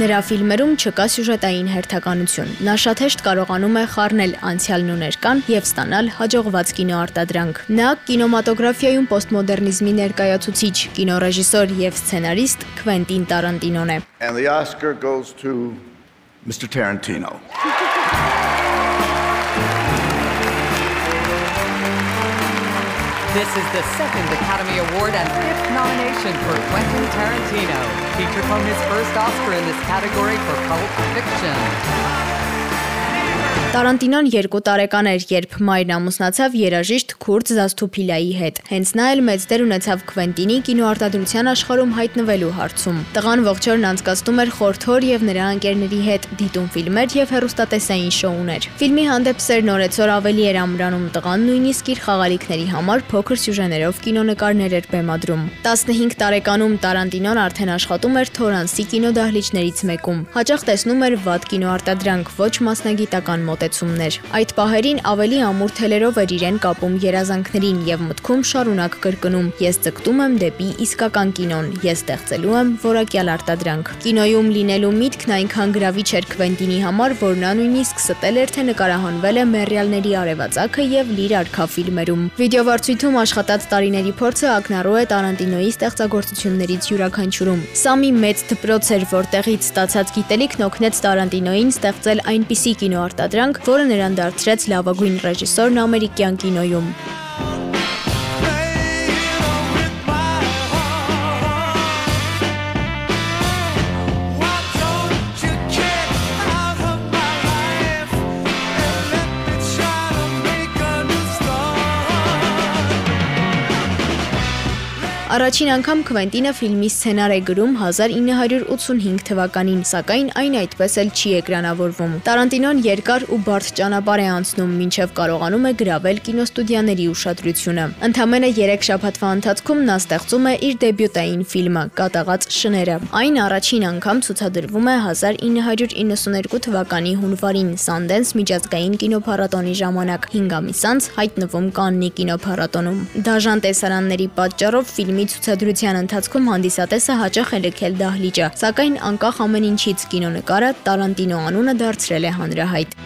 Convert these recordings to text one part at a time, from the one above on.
Նրա ֆիլմերում չկա սյուժետային հերթականություն։ Նա շատ հեշտ կարողանում է խառնել անցյալն ու ներկան եւ ստանալ հաջողված կինոարտադրանք։ Նա կինեմատոգրաֆիայում պոստմոդեռնիզմի ներկայացուցիչ, կինոռեժիսոր եւ սցենարիստ Քվենտին Տարանտինոն է։ And the Oscar goes to Mr. Tarantino. This is the second Academy Award and fifth nomination for Quentin Tarantino. He took home his first Oscar in this category for Pulp Fiction. Տարանտինոն երկու տարեկան էր, երբ մայրն ամուսնացավ երաժիշտ Քուրտ Զասթուփիլայի հետ։ Հենց նա էլ մեծ դեր ունեցավ Քվենտինի կինոարտադրության աշխարհում հայտնվելու հարցում։ Տղան ողջ օրն անցկացնում էր խորթոր եւ նրա ընկերների հետ դիտում ֆիլմեր եւ հեռուստատեսային շոուներ։ Ֆիլմի հանդեպ սերն օրեցօր ավելի էր ամրանում տղան նույնիսկ իր խաղալիքների համար փոքր սյուժեներով կինոնկարներ էր բեմադրում։ 15 տարեկանում Տարանտինոն արդեն աշխատում էր Թորանսի կինոդահլիճներից մեկում։ Հաճախ տեսնում էր վատ կինոարտադրանք, ոչ մասնագիտական մոտ մոտեցումներ։ Այդ պահերին ավելի ամուր թելերով էր իրեն կապում երազանքներին եւ մտքում շարունակ կրկնում. Ես ձգտում եմ դեպի իսկական կինոն, ես ստեղծելու եմ որակյալ արտադրանք։ Կինոյում լինելու միտքն այնքան գրավիչ էր Քվենտինի համար, որ նա նույնիսկ ստել էր թե նկարահանվել է Մերիալների արևածագը եւ Լիր արքա ֆիլմերում։ Վիդեովարցույթում աշխատած տարիների փորձը ակնառու է Տարանտինոյի ստեղծագործություններից յուրաքանչյուրում։ Սա մի մեծ դպրոց էր, որտեղից ստացած գիտելիքն օգնեց Տարանտինոյին ստեղծել այնպիսի կինոարտադրանք, աշխատանք, որը նրան դարձրեց լավագույն ռեժիսորն ամերիկյան կինոյում։ Առաջին անգամ Քվենտինը ֆիլմի սցենար է գրում 1985 թվականին, սակայն այն այդպես էլ չի էկրանավորվում։ Տարանտինոն երկար ու բարդ ճանապարհ է անցնում, մինչև կարողանում է գրավել կինոստուդիաների ուշադրությունը։ Ընդամենը 3 շաբաթվա ընթացքում նա ստեղծում է իր դեբյուտային ֆիլմը՝ Կատաղած շները։ Այն առաջին անգամ ցուցադրվում է 1992 թվականի հունվարին Sundance միջազգային կինոփառատոնի ժամանակ։ 5 ամիս անց հայտնվում Կաննի կինոփառատոնում։ Դաժան տեսարանների պատճառով ֆիլմի ֆիլմի ցուցադրության ընթացքում հանդիսատեսը հաճախ է լքել դահլիճը, սակայն անկախ ամեն ինչից կինոնկարը Տարանտինո անունը դարձրել է հանրահայտ։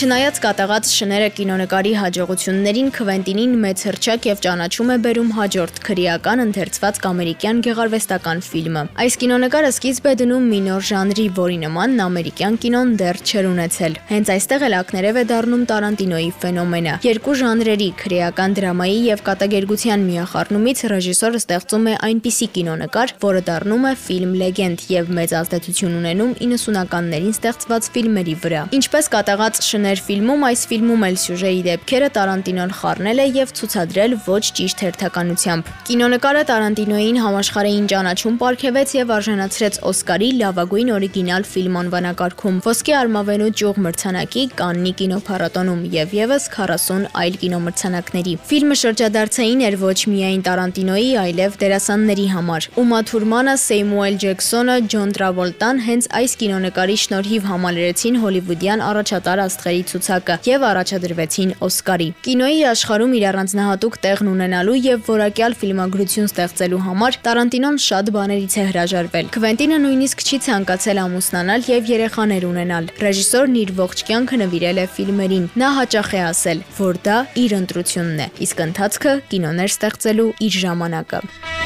Չնայած կատաղած շները կինոնկարի հաջողություններին Քվենտինին մեծ հրճակ եւ ճանաչում է բերում հաջորդ քրեական ընթերցված կամերիկյան գեղարվեստական ֆիլմը։ Այս կինոնկարը սկիզբ է դնում մի նոր ժանրի, որի նմանն ամերիկյան կինոն դեռ չէր ունեցել։ Հենց այստեղ էլ ակներև է դառնում Տարանտինոյի ֆենոմենը։ Երկու ժանրերի՝ քրեական դրամայի եւ կատակերգության միախառնումից ռեժիսորը ստեղծում է այնպիսի կինոնկար, որը դառնում է ֆիլմ լեգենդ եւ մեծ ազդեցություն ունենում 90-ականներին ստեղծված ֆիլմերի վրա։ Ինչպես կատաղած շներ Մեր ֆիլմում այս ֆիլմում էլ սյուժեի դեպքերը Տարանտինոն խառնել է եւ ցուցադրել ոչ ճիշտ հերթականությամբ։ Կինոնկարը Տարանտինոյին համաշխարհային ճանաչում ապարգևեց եւ արժանացրեց Օսկարի լավագույն օրիգինալ ֆիլմ անվանակարգում, ոսկե արմավենու ճյուղ մրցանակի Կաննի կինոփառատոնում եւ եւս 40 այլ կինոմրցանակների։ Ֆիլմը շրջադարձային էր ոչ միայն Տարանտինոյի, այլև դերասանների համար։ Ումա Թուրմանը, Սեյմուել Ջեքսոնը, Ջոն Տրավոլտան հենց այս կինոնկարի շնորհիվ համալրեցին հոլիվուդյան առաջատար աստղերի Օսկարի ցուցակը եւ առաջադրվեցին Օսկարի։ Կինոյի աշխարհում իր առանձնահատուկ տեղն ունենալու եւ որակյալ ֆիլմագրություն ստեղծելու համար Տարանտինոն շատ բաներից է հրաժարվել։ Քվենտինը նույնիսկ չի ցանկացել ամուսնանալ եւ երեխաներ ունենալ։ Ռեժիսորն իր ողջ կյանքը նվիրել է ֆիլմերին։ Նա հաճախ է ասել, որ դա իր ընտրությունն է, իսկ ընթացքը կինոներ ստեղծելու իր ժամանակը։